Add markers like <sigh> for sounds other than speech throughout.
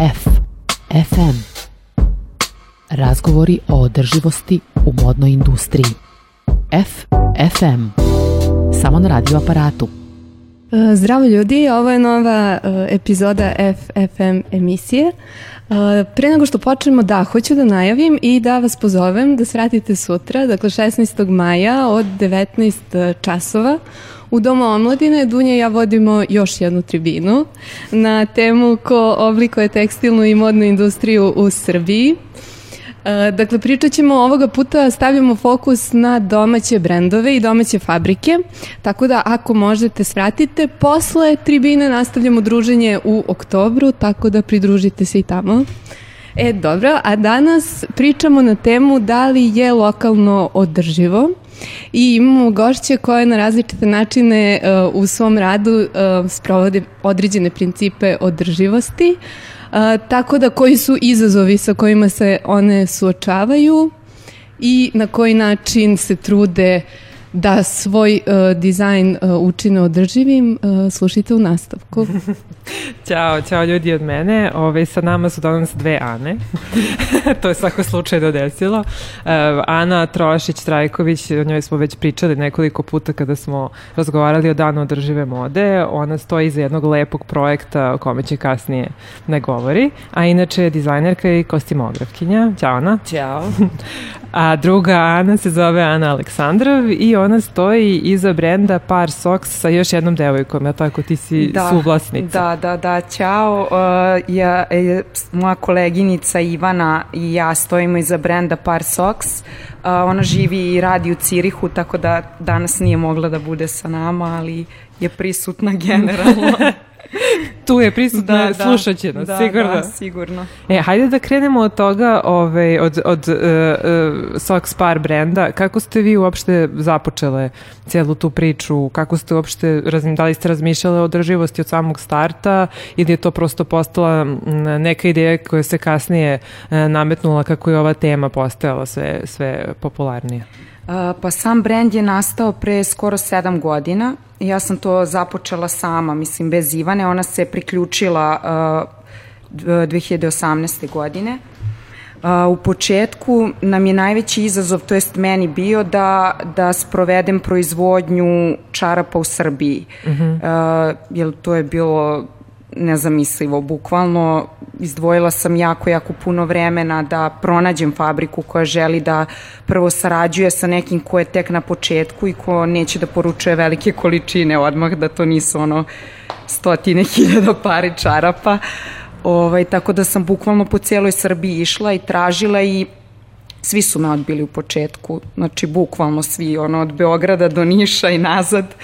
F. FM. Razgovori o održivosti u modnoj industriji. F. FM. Samo na radio aparatu. E, Zdravo ljudi, ovo je nova uh, epizoda FFM emisije. Uh, pre nego što počnemo, da, hoću da najavim i da vas pozovem da svratite sutra, dakle 16. maja od 19 časova U Domu omladine Dunja i ja vodimo još jednu tribinu na temu ko oblikuje tekstilnu i modnu industriju u Srbiji. E, dakle, pričat ćemo ovoga puta, stavljamo fokus na domaće brendove i domaće fabrike, tako da ako možete svratite, posle tribine nastavljamo druženje u oktobru, tako da pridružite se i tamo. E, dobro, a danas pričamo na temu da li je lokalno održivo i imamo gošće koje na različite načine uh, u svom radu uh, sprovode određene principe održivosti, uh, tako da koji su izazovi sa kojima se one suočavaju i na koji način se trude uh, da svoj uh, dizajn uh, učine održivim, uh, slušajte u nastavku. <laughs> ćao, ćao ljudi od mene. Ove, sa nama su danas dve Ane. <laughs> to je svako slučaj dodesilo. Uh, Ana Trošić-Trajković, o njoj smo već pričali nekoliko puta kada smo razgovarali o danu održive mode. Ona stoji iza jednog lepog projekta o kome će kasnije ne govori. A inače je dizajnerka i kostimografkinja. Ćao Ana. Ćao. <laughs> A druga Ana se zove Ana Aleksandrov i ona stoji iza brenda Par Socks sa još jednom devojkom, ja tako ti si da, suvlasnica. Da, da, da, ćao. Uh, ja, e, moja koleginica Ivana i ja stojimo iza brenda Par Socks. Uh, ona živi i radi u Cirihu, tako da danas nije mogla da bude sa nama, ali je prisutna generalno. <laughs> tu je prisutna, da, slušat će nas, da, sigurno. Da, sigurno. E, hajde da krenemo od toga, ovaj, od, od uh, uh, Sox Par brenda. Kako ste vi uopšte započele cijelu tu priču? Kako ste uopšte, razmi, da li ste razmišljale o održivosti od samog starta ili je to prosto postala neka ideja koja se kasnije uh, nametnula kako je ova tema postajala sve, sve popularnije? Pa sam brend je nastao pre skoro sedam godina. Ja sam to započela sama, mislim, bez Ivane. Ona se priključila uh, 2018. godine. Uh, u početku nam je najveći izazov, to jest meni bio, da, da sprovedem proizvodnju čarapa u Srbiji. Uh -huh. uh, jer to je bilo nezamislivo. Bukvalno izdvojila sam jako, jako puno vremena da pronađem fabriku koja želi da prvo sarađuje sa nekim ko je tek na početku i ko neće da poručuje velike količine odmah, da to nisu ono stotine hiljada pari čarapa. Ovaj, tako da sam bukvalno po cijeloj Srbiji išla i tražila i svi su me odbili u početku, znači bukvalno svi, ono od Beograda do Niša i nazad,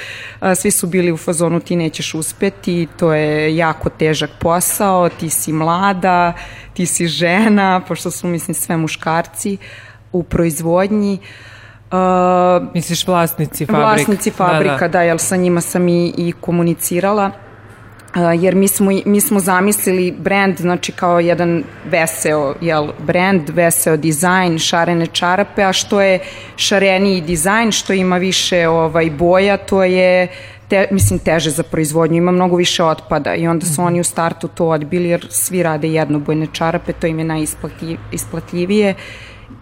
svi su bili u fazonu ti nećeš uspeti, to je jako težak posao, ti si mlada, ti si žena, pošto su mislim sve muškarci u proizvodnji. Uh, Misliš vlasnici fabrika? Vlasnici fabrika, da, da. da jer sa njima sam i, i komunicirala jer mi smo, mi smo zamislili brand znači kao jedan veseo jel, brand, veseo dizajn, šarene čarape, a što je šareniji dizajn, što ima više ovaj, boja, to je te, mislim teže za proizvodnju, ima mnogo više otpada i onda su -hmm. oni u startu to odbili jer svi rade jednobojne čarape, to im je najisplatljivije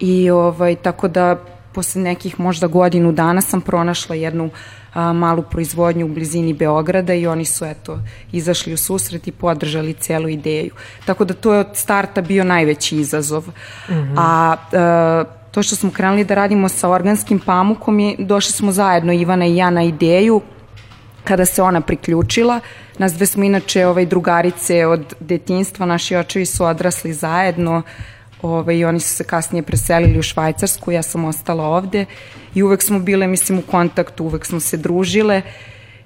i ovaj, tako da posle nekih možda godinu dana sam pronašla jednu a, malu proizvodnju u blizini Beograda i oni su eto izašli u susret i podržali celu ideju. Tako da to je od starta bio najveći izazov. Mm -hmm. A, a to što smo krenuli da radimo sa organskim pamukom je, došli smo zajedno Ivana i ja na ideju kada se ona priključila. Nas dve smo inače ovaj, drugarice od detinstva, naši očevi su odrasli zajedno, ovaj, oni su se kasnije preselili u Švajcarsku, ja sam ostala ovde i uvek smo bile, mislim, u kontaktu, uvek smo se družile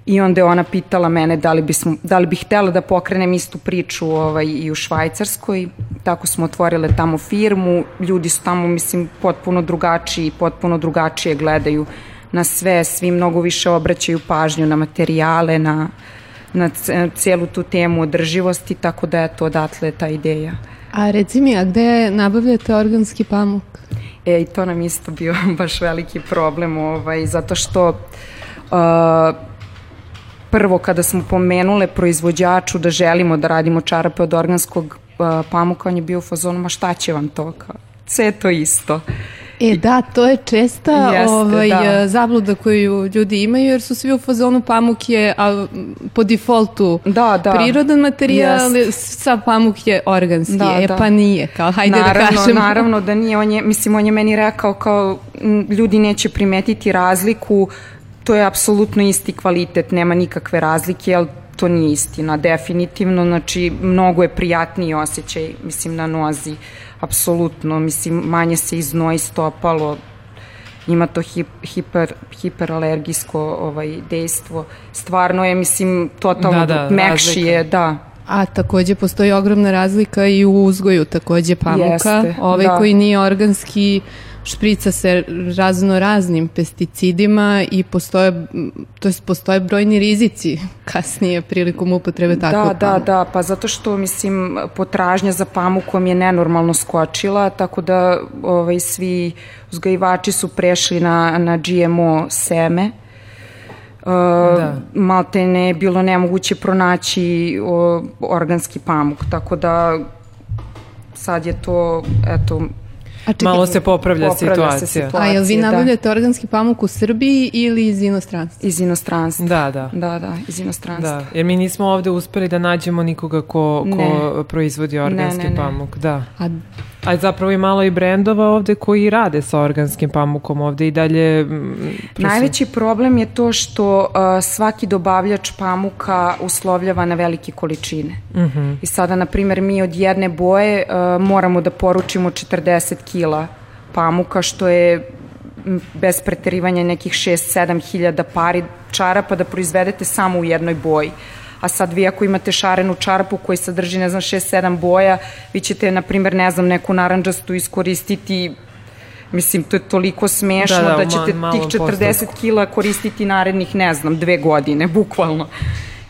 i onda je ona pitala mene da li, bismo, da li bih htela da pokrenem istu priču ovaj, i u Švajcarskoj. Tako smo otvorile tamo firmu, ljudi su tamo, mislim, potpuno drugačiji, potpuno drugačije gledaju na sve, svi mnogo više obraćaju pažnju na materijale, na, na celu tu temu održivosti, tako da je to odatle ta ideja. A reci mi, a gde nabavljate organski pamuk? E, i to nam isto bio <laughs> baš veliki problem, ovaj, zato što uh, prvo kada smo pomenule proizvođaču da želimo da radimo čarape od organskog pamuka, on je bio u fazonu, ma šta će vam to? Kao, sve to isto. E da, to je česta Jeste, ovaj, da. zabluda koju ljudi imaju jer su svi u fazonu pamuk je a, po defaultu Da, da. prirodan materijal, Jeste. sa pamuk je organski. Da, e da. pa nije, kao hajde naravno, da kažemo. Naravno da nije, on je, mislim, on je meni rekao kao ljudi neće primetiti razliku, to je apsolutno isti kvalitet, nema nikakve razlike, ali to nije istina, definitivno, znači mnogo je prijatniji osjećaj, mislim, na nozi, apsolutno, mislim, manje se iznoji stopalo, ima to hip, hiper, hiperalergijsko ovaj, dejstvo, stvarno je, mislim, totalno Da, da, mekši razlika. je, da, A takođe postoji ogromna razlika i u uzgoju takođe pamuka. Jeste, ovaj da. koji nije organski šprica se razno raznim pesticidima i postoje, to jest postoje brojni rizici kasnije prilikom upotrebe takvog Da, da, pamuka. da, pa zato što, mislim, potražnja za pamukom je nenormalno skočila, tako da ovaj, svi uzgajivači su prešli na, na GMO seme. Uh, Da. Malte ne je bilo nemoguće pronaći o, organski pamuk, tako da sad je to, eto, čekaj, Malo se popravlja, Popravlja se situacija. A jel vi da. nabavljate organski pamuk u Srbiji ili iz inostranstva? iz inostranstva. Da, da. Da, da, iz inostranstva. Da, jer mi nismo ovde uspeli da nađemo nikoga ko, ko Ne. proizvodi organski Ne, ne, ne. pamuk. Da. A A zapravo i malo i brendova ovde koji rade sa organskim pamukom ovde i dalje... mm, prosto- Najveći problem je to što uh, svaki dobavljač pamuka uslovljava na velike količine. Mhm. I sada, na primjer, mi od jedne boje uh, moramo da poručimo 40 kila pamuka, što je bez preterivanja nekih 6-7 hiljada pari čarapa da proizvedete samo u jednoj boji. A sad vi ako imate šarenu čarapu koji sadrži, ne znam, 6-7 boja, vi ćete, na primjer, ne znam, neku naranđastu iskoristiti Mislim, to je toliko smešno Da, da, da, ćete ma- malom tih 40 postotku. kila koristiti narednih, ne znam, dve godine, bukvalno.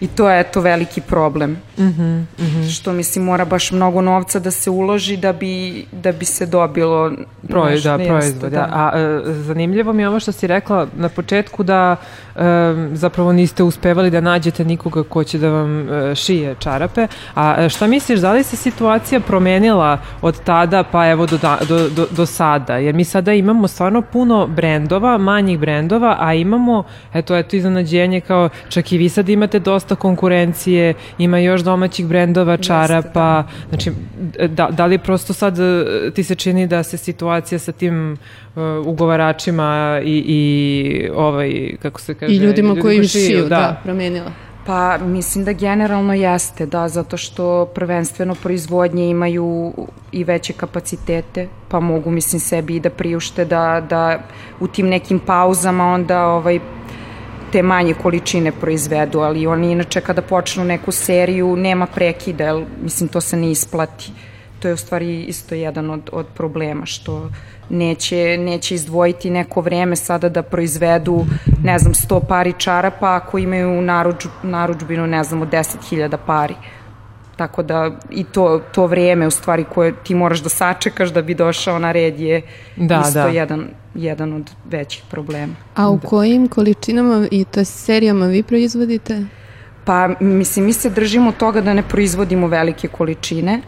I to je to veliki problem. Mm -hmm, Mhm, Što, mislim, mora baš mnogo novca da se uloži da bi, da bi se dobilo nešto, da, proizvod. Da. A e, zanimljivo mi je ovo što si rekla na početku da e, zapravo niste uspevali da nađete nikoga ko će da vam e, šije čarape. A e, šta misliš, da li se situacija promenila od tada pa evo do, da, do, do, do sada? Jer mi sada imamo stvarno puno brendova, manjih brendova, a imamo, eto, eto iznenađenje kao čak i vi sad imate dosta konkurencije, ima još domaćih brendova čarapa, znači da, da li prosto sad e, ti se čini da se situacija sa tim uh, ugovaračima i, i ovaj, kako se kaže, i ljudima koji koji šiju, da, da promenila. Pa mislim da generalno jeste, da, zato što prvenstveno proizvodnje imaju i veće kapacitete, pa mogu mislim sebi i da priušte da, da u tim nekim pauzama onda ovaj, te manje količine proizvedu, ali oni inače kada počnu neku seriju nema prekida, jer, mislim to se ne isplati. To je u stvari isto jedan od, od problema, što neće, neće izdvojiti neko vreme sada da proizvedu, ne znam, 100 pari čarapa ako imaju naruč, naručbinu, ne znam, od 10.000 pari. Tako da i to, to vreme u stvari koje ti moraš da sačekaš da bi došao na red je Da, isto da. Jedan, jedan od većih problema. A u kojim količinama i to je serijama vi proizvodite? Pa, mislim, mi se držimo toga da ne proizvodimo velike količine.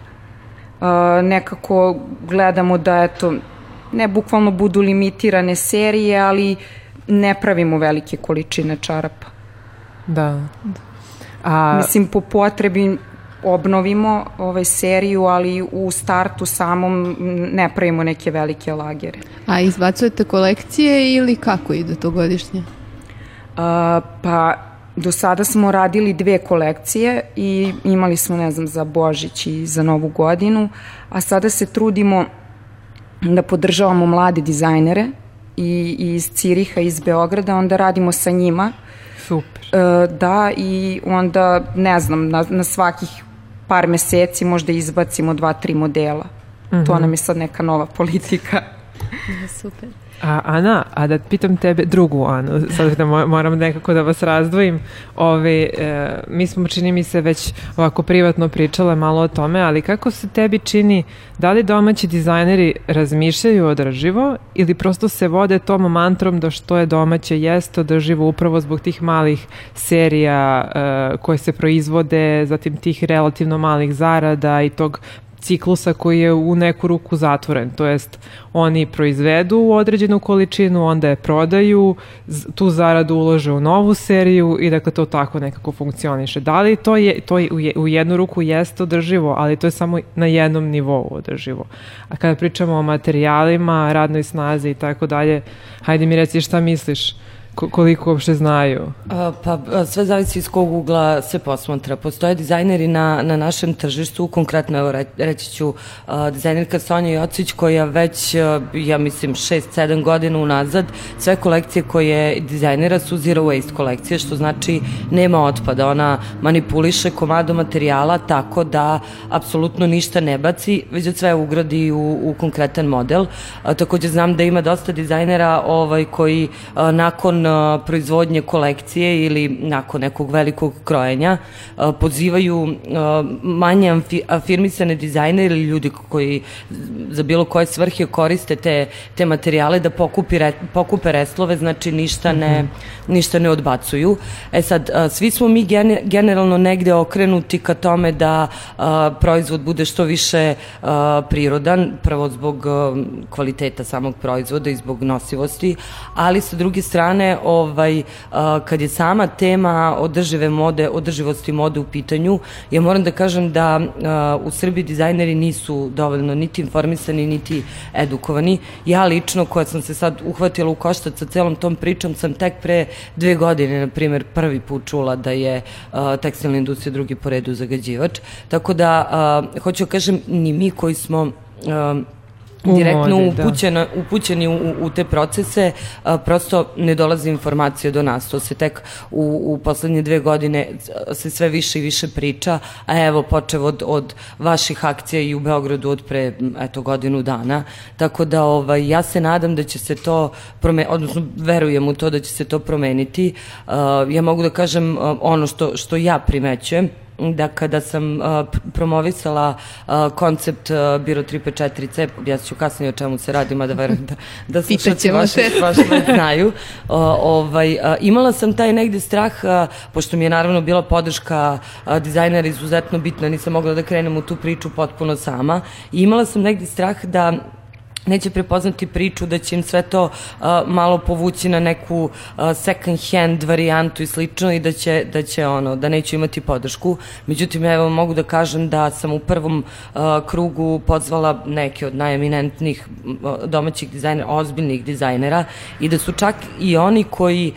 Uh, nekako gledamo da, eto, ne bukvalno budu limitirane serije, ali ne pravimo velike količine čarapa. Da. A, Mislim, po potrebi obnovimo ovaj seriju, ali u startu samom ne pravimo neke velike lagere. A izbacujete kolekcije ili kako ide to godišnje? A, pa do sada smo radili dve kolekcije i imali smo, ne znam, za Božić i za Novu godinu, a sada se trudimo da podržavamo mlade dizajnere i, i iz Ciriha, iz Beograda, onda radimo sa njima. super. E, da, i onda, ne znam, na, na svakih par meseci možda izbacimo dva, tri modela. To nam je sad neka nova politika. Super. A, Ana, a da pitam tebe, drugu Anu, sad da mo- moram nekako da vas razdvojim, Ove, e, mi smo, čini mi se, već ovako privatno pričale malo o tome, ali kako se tebi čini, da li domaći dizajneri razmišljaju održivo ili prosto se vode tom mantrom da što je domaće jeste održivo upravo zbog tih malih serija e, koje se proizvode, zatim tih relativno malih zarada i tog ciklusa koji je u neku ruku zatvoren, to jest oni proizvedu određenu količinu, onda je prodaju, tu zaradu ulože u novu seriju i dakle to tako nekako funkcioniše. Da li to je, to je u jednu ruku jeste održivo, ali to je samo na jednom nivou održivo. A kada pričamo o materijalima, radnoj snazi i tako dalje, hajde mi reci šta misliš koliko uopšte znaju? Pa sve zavisi iz kog ugla se posmatra. Postoje dizajneri na, na našem tržištu, konkretno evo reći ću dizajnerka Sonja Jocić koja već, ja mislim, 6-7 godina unazad sve kolekcije koje dizajnera su zero waste kolekcije, što znači nema otpada. Ona manipuliše komado materijala tako da apsolutno ništa ne baci, već da sve ugradi u, u konkretan model. A, takođe znam da ima dosta dizajnera ovaj, koji a, nakon proizvodnje kolekcije ili nakon nekog velikog krojenja pozivaju manje afirmisane dizajne ili ljudi koji za bilo koje svrhe koriste te, te materijale da pokupi, re, pokupe reslove, znači ništa ne, -hmm. ništa ne odbacuju. E sad, svi smo mi generalno negde okrenuti ka tome da proizvod bude što više prirodan, prvo zbog kvaliteta samog proizvoda i zbog nosivosti, ali sa druge strane ovaj, kad je sama tema održive mode, održivosti mode u pitanju, ja moram da kažem da u Srbiji dizajneri nisu dovoljno niti informisani, niti edukovani. Ja lično, koja sam se sad uhvatila u koštac sa celom tom pričom, sam tek pre dve godine, na primer, prvi put čula da je tekstilna industrija drugi po redu zagađivač. Tako da, hoću da kažem, ni mi koji smo direktno modi, da. upućena, da. upućeni u, u te procese, a, prosto ne dolaze informacije do nas. To se tek u, u poslednje dve godine se sve više i više priča, a evo počev od, od vaših akcija i u Beogradu od pre eto, godinu dana. Tako da ovaj, ja se nadam da će se to promeniti, odnosno verujem u to da će se to promeniti. A, ja mogu da kažem ono što, što ja primećujem, da kada sam uh, promovisala uh, koncept uh, Biro 354C, ja ću kasnije o čemu se radi, mada verujem da, da slušaci baš, baš znaju, uh, ovaj, uh, imala sam taj negde strah, uh, pošto mi je naravno bila podrška uh, dizajnera izuzetno bitna, nisam mogla da krenem u tu priču potpuno sama, i imala sam negde strah da neće prepoznati priču da će im sve to uh, malo povući na neku uh, second hand varijantu i slično i da će, da će ono, da neće imati podršku. Međutim, evo mogu da kažem da sam u prvom uh, krugu pozvala neke od najeminentnih domaćih dizajnera, ozbiljnih dizajnera i da su čak i oni koji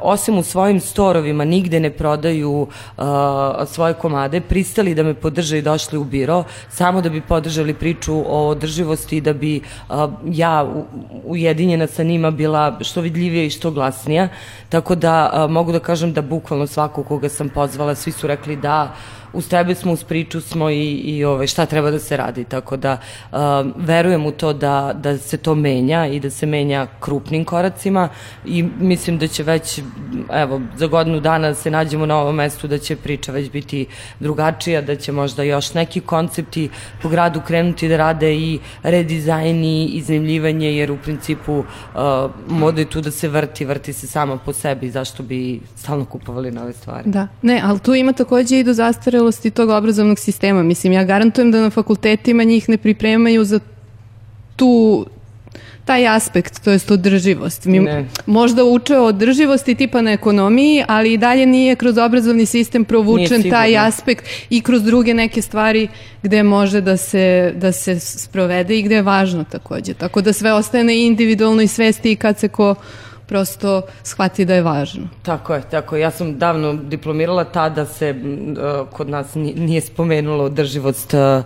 osim u svojim storovima nigde ne prodaju svoje komade, pristali da me podrže i došli u biro samo da bi podržali priču o održivosti da bi a, ja ujedinjena sa njima bila što vidljivija i što glasnija. Tako da a, mogu da kažem da bukvalno svako koga sam pozvala, svi su rekli da uz tebe smo, uz priču smo i, i ove, šta treba da se radi, tako da uh, verujem u to da, da se to menja i da se menja krupnim koracima i mislim da će već, evo, za godinu dana se nađemo na ovom mestu da će priča već biti drugačija, da će možda još neki koncepti po gradu krenuti da rade i redizajn i iznimljivanje, jer u principu uh, moda je tu da se vrti, vrti se sama po sebi, zašto bi stalno kupovali nove stvari. Da, ne, ali tu ima takođe i do zastare zastarelosti tog obrazovnog sistema. Mislim, ja garantujem da na fakultetima njih ne pripremaju za tu taj aspekt, to jest održivost. Mi ne. možda uče o održivosti tipa na ekonomiji, ali i dalje nije kroz obrazovni sistem provučen taj aspekt i kroz druge neke stvari gde može da se, da se sprovede i gde je važno takođe. Tako da sve ostaje na individualnoj svesti i kad se ko prosto shvati da je važno. Tako je, tako je. Ja sam davno diplomirala tada se uh, kod nas nije spomenulo održivost uh,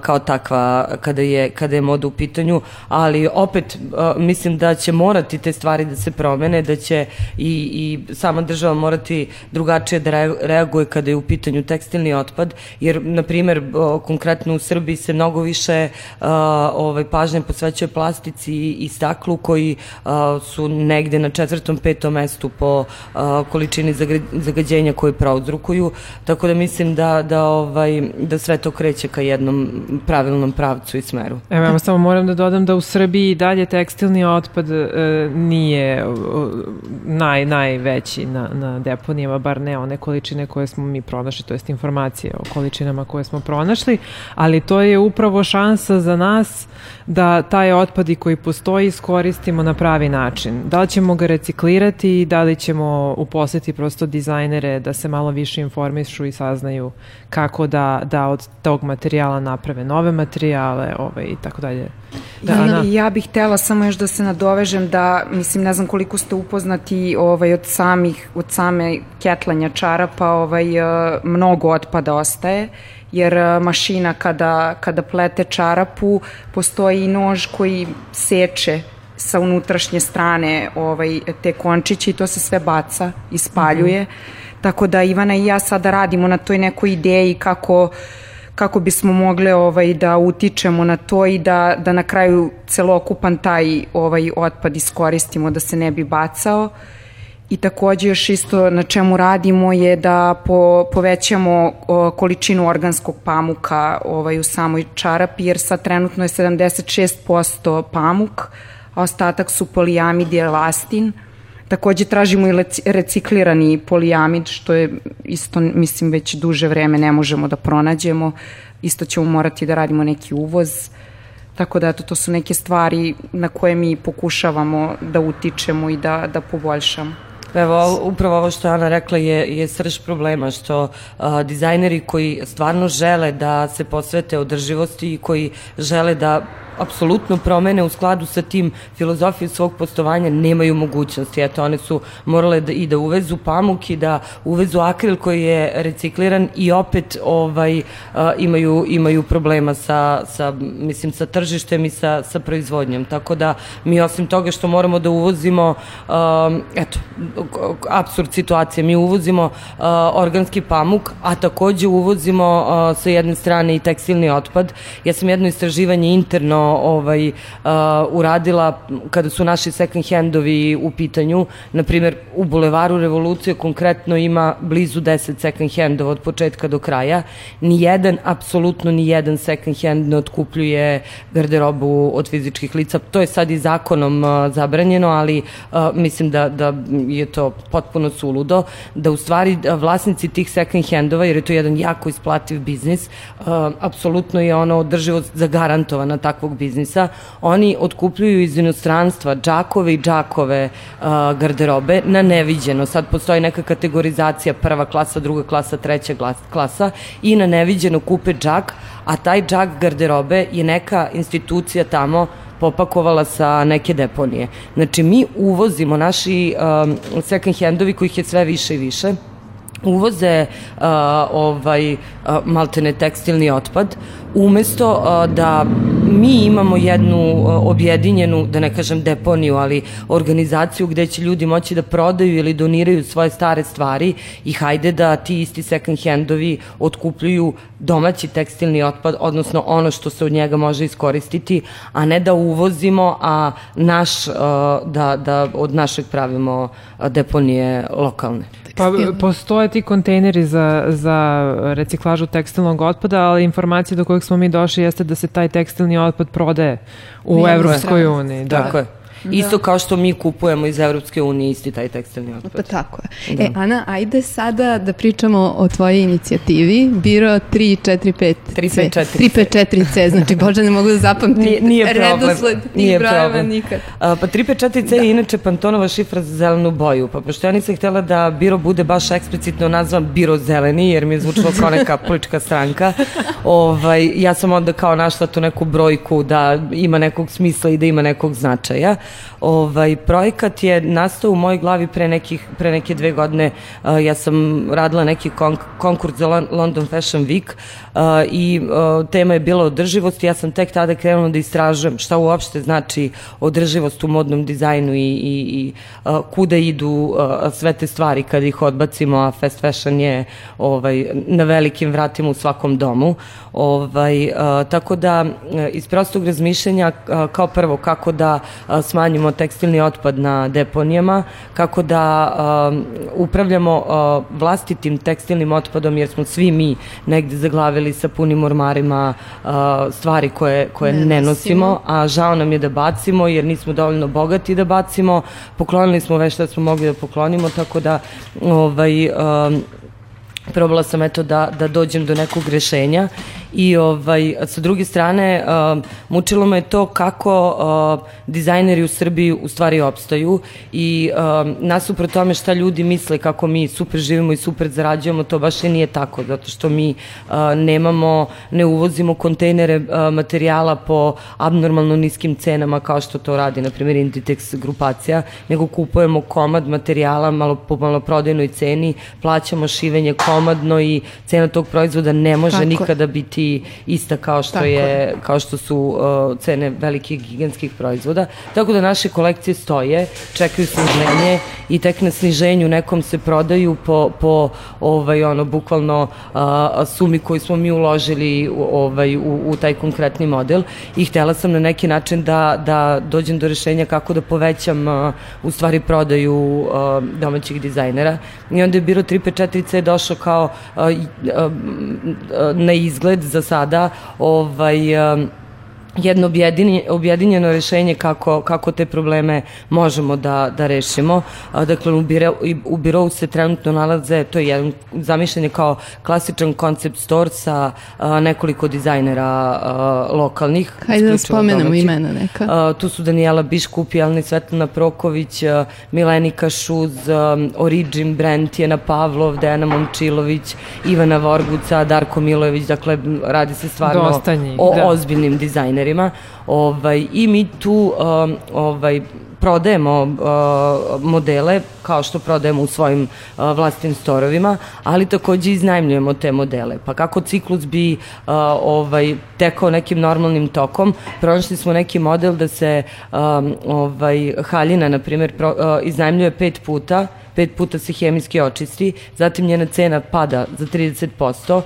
kao takva kada je, kada je moda u pitanju, ali opet uh, mislim da će morati te stvari da se promene, da će i, i sama država morati drugačije da reaguje kada je u pitanju tekstilni otpad, jer, na primer, konkretno u Srbiji se mnogo više ovaj, pažnje posvećuje plastici i staklu koji su negde negde na četvrtom, petom mestu po a, količini zagađenja koje prouzrukuju, tako da mislim da, da, ovaj, da sve to kreće ka jednom pravilnom pravcu i smeru. Evo, ja samo moram da dodam da u Srbiji dalje tekstilni otpad e, nije naj, najveći na, na deponijama, bar ne one količine koje smo mi pronašli, to jest informacije o količinama koje smo pronašli, ali to je upravo šansa za nas da taj otpad i koji postoji iskoristimo na pravi način. Da li ćemo ga reciklirati, da li ćemo uposliti prosto dizajnere da se malo više informišu i saznaju kako da, da od tog materijala naprave nove materijale ovaj, i tako dalje. Da, ja, ja bih htela samo još da se nadovežem da, mislim, ne znam koliko ste upoznati ovaj, od samih, od same ketlanja čarapa, ovaj, eh, mnogo otpada ostaje jer e, mašina kada, kada plete čarapu postoji i nož koji seče sa unutrašnje strane ovaj, te končiće i to se sve baca i spaljuje. Mm -hmm. Tako da Ivana i ja sada radimo na toj nekoj ideji kako kako bismo mogli ovaj da utičemo na to i da da na kraju celokupan taj ovaj otpad iskoristimo da se ne bi bacao. Uh, I takođe još isto na čemu radimo je da po, povećamo o, količinu organskog pamuka ovaj, u samoj čarapi, jer sad trenutno je 76% pamuk, a ostatak su polijamid i elastin. Takođe tražimo i reciklirani polijamid, što je isto, mislim, već duže vreme ne možemo da pronađemo. Isto ćemo morati da radimo neki uvoz. Tako da, eto, to su neke stvari na koje mi pokušavamo da utičemo i da, da poboljšamo. Evo, upravo ovo što Ana rekla je, je srž problema, što a, dizajneri koji stvarno žele da se posvete održivosti i koji žele da apsolutno promene u skladu sa tim filozofijom svog postovanja nemaju mogućnosti. Eto, one su morale da, i da uvezu pamuk i da uvezu akril koji je recikliran i opet ovaj, a, imaju, imaju problema sa, sa, mislim, sa tržištem i sa, sa proizvodnjom. Tako da mi osim toga što moramo da uvozimo, a, eto, absurd situacije, mi uvozimo a, organski pamuk, a takođe uvozimo a, sa jedne strane i tekstilni otpad. Ja sam jedno istraživanje interno ovaj, uh, uradila kada su naši second handovi u pitanju. Na primjer, u Bulevaru Revolucije konkretno ima blizu 10 second handova od početka do kraja. Nijedan, apsolutno nijedan second hand ne otkupljuje garderobu od fizičkih lica. To je sad i zakonom uh, zabranjeno, ali uh, mislim da, da je to potpuno suludo, da u stvari vlasnici tih second handova, jer je to jedan jako isplativ biznis, uh, apsolutno je ono održivost zagarantovana takvog biznisa, oni otkupljuju iz inostranstva džakove i džakove uh, garderobe na neviđeno. Sad postoji neka kategorizacija prva klasa, druga klasa, treća klasa i na neviđeno kupe džak, a taj džak garderobe je neka institucija tamo popakovala sa neke deponije. Znači, mi uvozimo naši um, second handovi kojih je sve više i više, uvoze uh, ovaj uh, maltene tekstilni otpad umesto uh, da mi imamo jednu uh, objedinjenu, da ne kažem deponiju, ali organizaciju gde će ljudi moći da prodaju ili doniraju svoje stare stvari i hajde da ti isti second handovi otkupljuju domaći tekstilni otpad, odnosno ono što se od njega može iskoristiti, a ne da uvozimo, a naš, uh, da, da od našeg pravimo deponije lokalne. Pa postoje ti kontejneri za, za reciklažu tekstilnog otpada, ali informacija do kojeg smo mi došli jeste da se taj tekstilni otpad prodaje u Evropskoj uniji. Da. Tako je. Da. Isto kao što mi kupujemo iz Evropske unije isti taj tekstilni otpad. Pa tako je. Da. E, Ana, ajde sada da pričamo o tvojoj inicijativi, Biro 345 354C, znači <laughs> Bože ne mogu da zapamtim nije, nije redosled tih nije brojeva problem. nikad. A, pa 354C da. je inače Pantonova šifra za zelenu boju, pa pošto ja nisam htjela da Biro bude baš eksplicitno nazvan Biro zeleni, jer mi je zvučilo kao neka <laughs> politička stranka, ovaj, ja sam onda kao našla tu neku brojku da ima nekog smisla i da ima nekog značaja. Ovaj, projekat je nastao u mojoj glavi pre, nekih, pre neke dve godine. Uh, ja sam radila neki konk konkurs za London Fashion Week uh, i uh, tema je bila održivost. Ja sam tek tada krenula da istražujem šta uopšte znači održivost u modnom dizajnu i, i, i kuda idu sve te stvari kad ih odbacimo, a fast fashion je ovaj, na velikim vratima u svakom domu. Ovaj, tako da iz prostog razmišljanja kao prvo kako da smanjimo tekstilni otpad na deponijama, kako da upravljamo vlastitim tekstilnim otpadom, jer smo svi mi negde zaglavili sa punim ormarima stvari koje, koje ne, ne nosimo, a žao nam je da bacimo, jer nismo dovoljno bogati da bacimo, poklonili smo već što smo mogli da poklonimo, tako da ovaj, um, probala sam eto da, da dođem do nekog rešenja i ovaj, sa druge strane uh, mučilo me to kako uh, dizajneri u Srbiji u stvari opstaju i uh, nasuprot tome šta ljudi misle kako mi super živimo i super zarađujemo, to baš i nije tako, zato što mi uh, nemamo, ne uvozimo kontejnere uh, materijala po abnormalno niskim cenama kao što to radi, na primjer, Inditex grupacija, nego kupujemo komad materijala malo po maloprodajnoj ceni, plaćamo šivenje komadno i cena tog proizvoda ne može Tako. nikada biti ista kao što je, je kao što su uh, cene velikih gigantskih proizvoda. Tako da naše kolekcije stoje, čekaju sniženje i tek na sniženju nekom se prodaju po, po ovaj ono bukvalno uh, sumi koju smo mi uložili ovaj u, u taj konkretni model i htela sam na neki način da da dođem do rešenja kako da povećam uh, u stvari prodaju uh, domaćih dizajnera. I onda je biro 354C došao kao uh, uh, na izgled za sada ovaj jedno objedinjeno rešenje kako, kako te probleme možemo da, da rešimo. Dakle, u, biro, u birovu se trenutno nalaze, to je jedan zamišljen kao klasičan koncept store sa a, nekoliko dizajnera a, lokalnih. Hajde da spomenemo domaćih. imena neka. A, tu su Daniela Biškup, Jelna Svetlana Proković, a, Milenika Šuz, a, Origin Brand, Tijena Pavlov, Dejana Momčilović, Ivana Vorguca, Darko Milojević, dakle, radi se stvarno njih, o da. ozbiljnim dizajnerima partnerima ovaj, i mi tu um, ovaj, prodajemo uh, modele kao što prodajemo u svojim uh, vlastnim storovima, ali takođe iznajmljujemo te modele. Pa kako ciklus bi uh, ovaj tekao nekim normalnim tokom, pronašli smo neki model da se um, ovaj haljina na primjer uh, iznajmljuje pet puta, pet puta se hemijski očisti, zatim njena cena pada za 30%,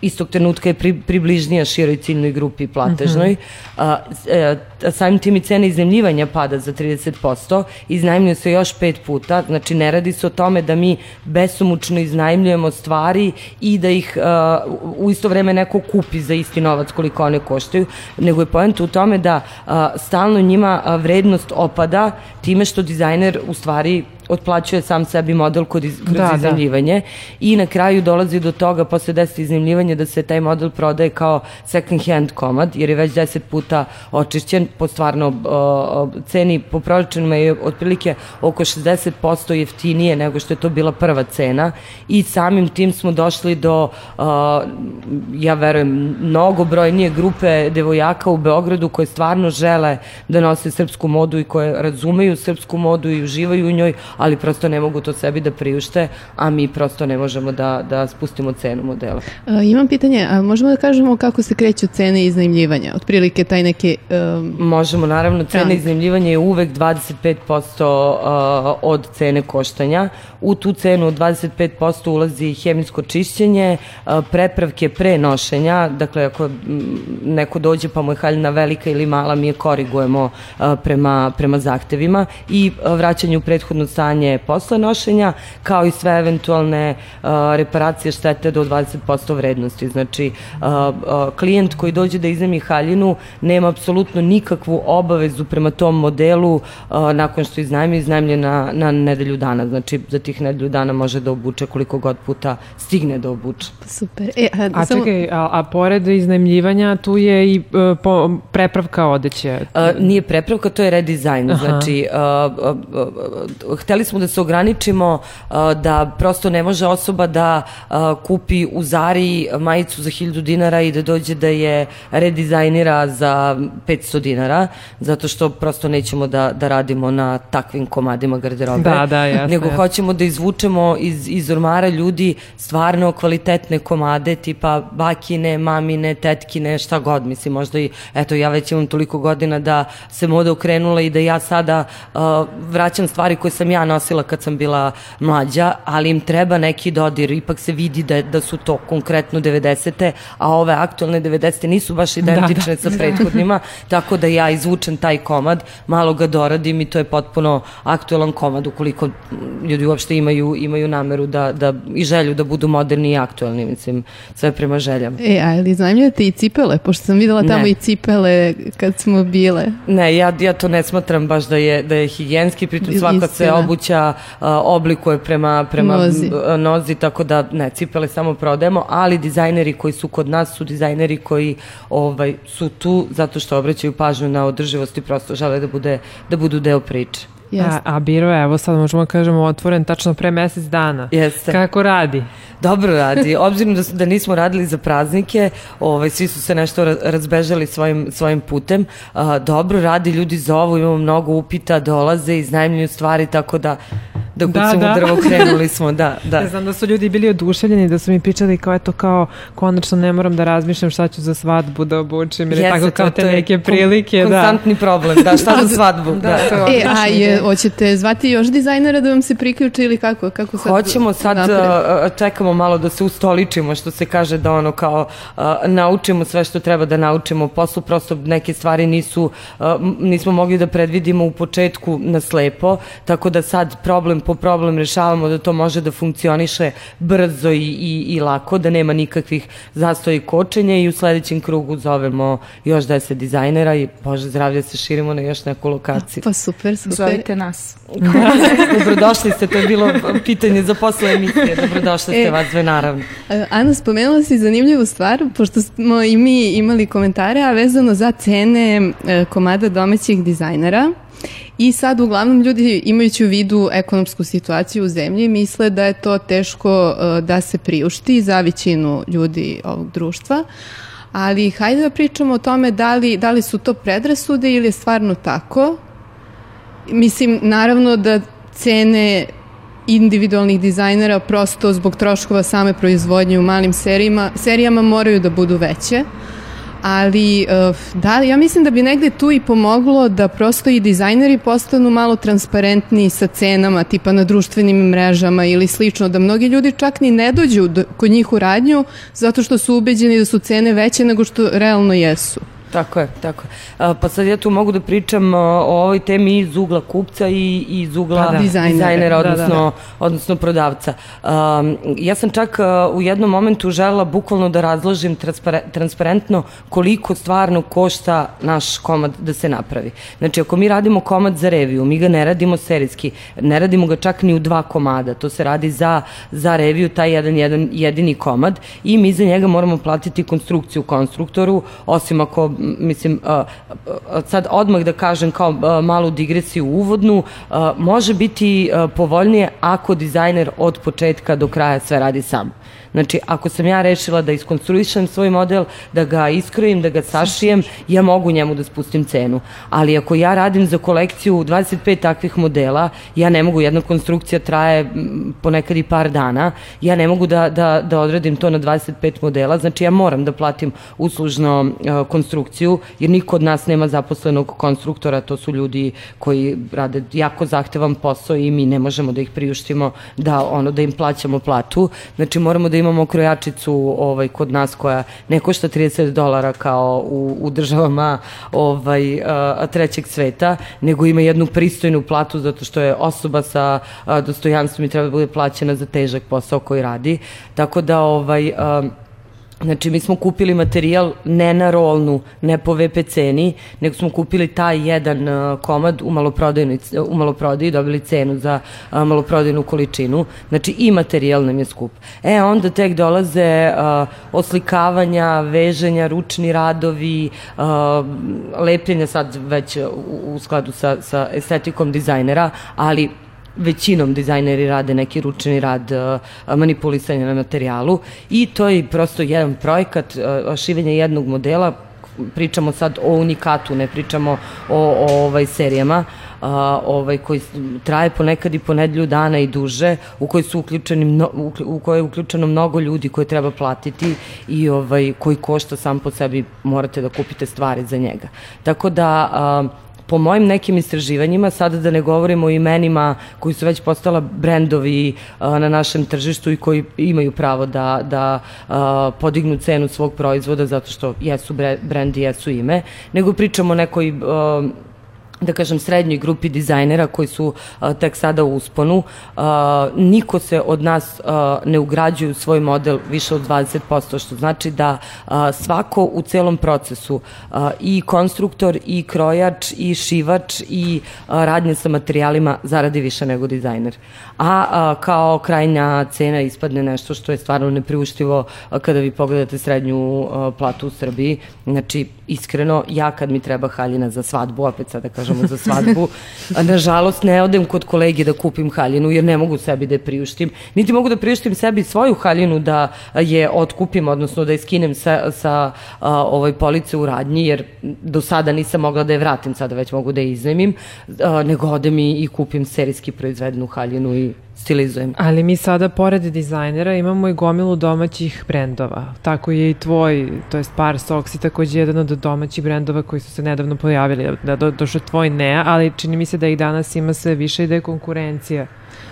istog trenutka je pri, približnija široj ciljnoj grupi platežnoj. Uh -huh. a, a, a, samim tim i cena iznajmljivanja pada za 30%, iznajmljuje se još pet puta, znači ne radi se o tome da mi besomučno iznajmljujemo stvari i da ih a, u isto vreme neko kupi za isti novac koliko one koštaju, nego je poenta u tome da a, stalno njima vrednost opada time što dizajner u stvari otplaćuje sam sebi model kod iz, kroz da, iznajmljivanje da. i na kraju dolazi do toga posle 10 iznajmljivanja da se taj model prodaje kao second hand komad jer je već 10 puta očišćen po stvarno uh, ceni po proračunima je otprilike oko 60% jeftinije nego što je to bila prva cena i samim tim smo došli do uh, ja verujem mnogo brojnije grupe devojaka u Beogradu koje stvarno žele da nose srpsku modu i koje razumeju srpsku modu i uživaju u njoj, ali prosto ne mogu to sebi da priušte, a mi prosto ne možemo da, da spustimo cenu modela. A, imam pitanje, a možemo da kažemo kako se kreću cene iznajmljivanja? Otprilike taj neki... Um, možemo, naravno, cena iznajmljivanja je uvek 25% uh, od cene koštanja. U tu cenu od 25% ulazi hemijsko čišćenje, uh, prepravke pre nošenja, dakle ako neko dođe pa mu je haljina velika ili mala, mi je korigujemo uh, prema, prema zahtevima i vraćanje u prethodno stanje stanje posle nošenja, kao i sve eventualne uh, reparacije štete do 20% vrednosti. Znači, uh, uh, klijent koji dođe da iznemi haljinu nema apsolutno nikakvu obavezu prema tom modelu nakon što iznajmi, iznajmlje na, na nedelju dana. Znači, za tih nedelju dana može da obuče koliko god puta stigne da obuče. Super. E, a, a samo... čekaj, a, a pored iznajmljivanja tu je i po, prepravka odeće? Uh, nije prepravka, to je redizajn. Aha. Znači, uh, uh, uh, hteli hteli smo da se ograničimo da prosto ne može osoba da kupi u Zari majicu za 1000 dinara i da dođe da je redizajnira za 500 dinara, zato što prosto nećemo da, da radimo na takvim komadima garderobe. Da, da, jasno. Nego jasno. hoćemo da izvučemo iz, iz ormara ljudi stvarno kvalitetne komade, tipa bakine, mamine, tetkine, šta god. Mislim, možda i, eto, ja već imam toliko godina da se moda okrenula i da ja sada uh, vraćam stvari koje sam ja ja nosila kad sam bila mlađa, ali im treba neki dodir, ipak se vidi da, da su to konkretno 90. a ove aktualne 90. nisu baš identične da, da. sa prethodnima, <laughs> tako da ja izvučem taj komad, malo ga doradim i to je potpuno aktualan komad ukoliko ljudi uopšte imaju, imaju nameru da, da i želju da budu moderni i aktualni, mislim, sve prema željama. E, a ili znajmljate i cipele, pošto sam videla tamo ne. i cipele kad smo bile. Ne, ja, ja to ne smatram baš da je, da je higijenski, pritom svaka se obuća uh, oblikuje prema, prema nozi. nozi, tako da ne, cipele samo prodajemo, ali dizajneri koji su kod nas su dizajneri koji ovaj, su tu zato što obraćaju pažnju na održivost i prosto žele da, bude, da budu deo priče. A, a biro je, evo sad možemo da kažemo, otvoren tačno pre mesec dana. Jeste. Kako radi? Dobro radi. <laughs> Obzirom da, da nismo radili za praznike, ovaj, svi su se nešto razbežali svojim, svojim putem. A, dobro radi, ljudi zovu, imamo mnogo upita, dolaze, iznajmljuju stvari, tako da da, sam da. u drvo krenuli smo, da, da. Ja znam da su ljudi bili oduševljeni, da su mi pričali kao eto kao konačno ne moram da razmišljam šta ću za svadbu da obučem ili tako kao te neke prilike. Kon, da. Konstantni problem, da, šta za <laughs> svadbu. da, da. To je e, a je, hoćete zvati još dizajnera da vam se priključe ili kako? kako sad Hoćemo sad, napred? čekamo malo da se ustoličimo, što se kaže da ono kao naučimo sve što treba da naučimo u poslu, prosto neke stvari nisu, nismo mogli da predvidimo u početku na slepo, tako da sad problem po problem rešavamo da to može da funkcioniše brzo i, i, i lako, da nema nikakvih zastoja i kočenja i u sledećem krugu zovemo još deset dizajnera i Bože zdravlje se širimo na još neku lokaciju. Pa super, super. Zovite nas. <laughs> Dobrodošli ste, to je bilo pitanje za posle emisije. Dobrodošli ste e, vas dve, naravno. Ana, spomenula si zanimljivu stvar, pošto smo i mi imali komentare, a vezano za cene e, komada domaćih dizajnera. I sad uglavnom ljudi imajući u vidu ekonomsku situaciju u zemlji misle da je to teško uh, da se priušti za većinu ljudi ovog društva. Ali hajde da pričamo o tome da li, da li su to predrasude ili je stvarno tako. Mislim, naravno da cene individualnih dizajnera prosto zbog troškova same proizvodnje u malim serijama, serijama moraju da budu veće ali eh, da, ja mislim da bi negde tu i pomoglo da prosto i dizajneri postanu malo transparentniji sa cenama, tipa na društvenim mrežama ili slično, da mnogi ljudi čak ni ne dođu kod njih u radnju zato što su ubeđeni da su cene veće nego što realno jesu. Tako je, tako je. Pa sad ja tu mogu da pričam o ovoj temi iz ugla kupca i iz ugla pa da. dizajnera, dizajnera odnosno, da, da, da. odnosno prodavca. Um, ja sam čak u jednom momentu žela bukvalno da razložim transparentno koliko stvarno košta naš komad da se napravi. Znači, ako mi radimo komad za reviju, mi ga ne radimo serijski, ne radimo ga čak ni u dva komada, to se radi za, za reviju, taj jedan, jedan jedini komad i mi za njega moramo platiti konstrukciju konstruktoru, osim ako mislim, sad odmah da kažem kao malu digresiju uvodnu, može biti povoljnije ako dizajner od početka do kraja sve radi sam. Znači, ako sam ja rešila da iskonstruišem svoj model, da ga iskrojim, da ga sašijem, ja mogu njemu da spustim cenu. Ali ako ja radim za kolekciju 25 takvih modela, ja ne mogu, jedna konstrukcija traje ponekad i par dana, ja ne mogu da, da, da odradim to na 25 modela, znači ja moram da platim uslužno uh, konstrukciju, jer niko od nas nema zaposlenog konstruktora, to su ljudi koji rade jako zahtevan posao i mi ne možemo da ih priuštimo da ono da im plaćamo platu. Znači moramo da imamo krojačicu ovaj, kod nas koja ne košta 30 dolara kao u, u državama ovaj, a, trećeg sveta, nego ima jednu pristojnu platu zato što je osoba sa a, dostojanstvom i treba da bude plaćena za težak posao koji radi. Tako da ovaj, a, Znači, mi smo kupili materijal ne na rolnu, ne po VP ceni, nego smo kupili taj jedan uh, komad u maloprodajnoj, u maloprodaji, dobili cenu za uh, maloprodajnu količinu. Znači, i materijal nam je skup. E, onda tek dolaze uh, oslikavanja, veženja, ručni radovi, uh, lepljenja sad već u, u skladu sa, sa estetikom dizajnera, ali većinom dizajneri rade neki ručni rad manipulisanja na materijalu i to je prosto jedan projekat šivenja jednog modela pričamo sad o unikatu, ne pričamo o, o ovaj serijama, a, ovaj koji traje ponekad i po nedelju dana i duže, u koji su uključeni mno, u, u koje je uključeno mnogo ljudi koje treba platiti i ovaj koji košta sam po sebi morate da kupite stvari za njega. Tako da a, po mojim nekim istraživanjima, sada da ne govorimo o imenima koji su već postala brendovi na našem tržištu i koji imaju pravo da, da podignu cenu svog proizvoda zato što jesu brend i jesu ime, nego pričamo o nekoj da kažem, srednjoj grupi dizajnera koji su a, tek sada u usponu. A, niko se od nas a, ne ugrađuje u svoj model više od 20%, što znači da a, svako u celom procesu, a, i konstruktor, i krojač, i šivač, i a, radnje sa materijalima zaradi više nego dizajner. A, a kao krajnja cena ispadne nešto što je stvarno nepriuštivo a, kada vi pogledate srednju a, platu u Srbiji. Znači, iskreno, ja kad mi treba haljina za svadbu, opet sada da kažemo za svadbu, nažalost ne odem kod kolege da kupim haljinu jer ne mogu sebi da je priuštim, niti mogu da priuštim sebi svoju haljinu da je otkupim, odnosno da je skinem sa, sa a, ovoj police u radnji, jer do sada nisam mogla da je vratim, sada već mogu da je iznemim, a, nego odem i, i kupim serijski proizvednu haljinu i stilizujem. Ali mi sada, pored dizajnera, imamo i gomilu domaćih brendova. Tako je i tvoj, to je Par Socks i takođe jedan od domaćih brendova koji su se nedavno pojavili. Da, do, došao tvoj ne, ali čini mi se da ih danas ima sve više i da je konkurencija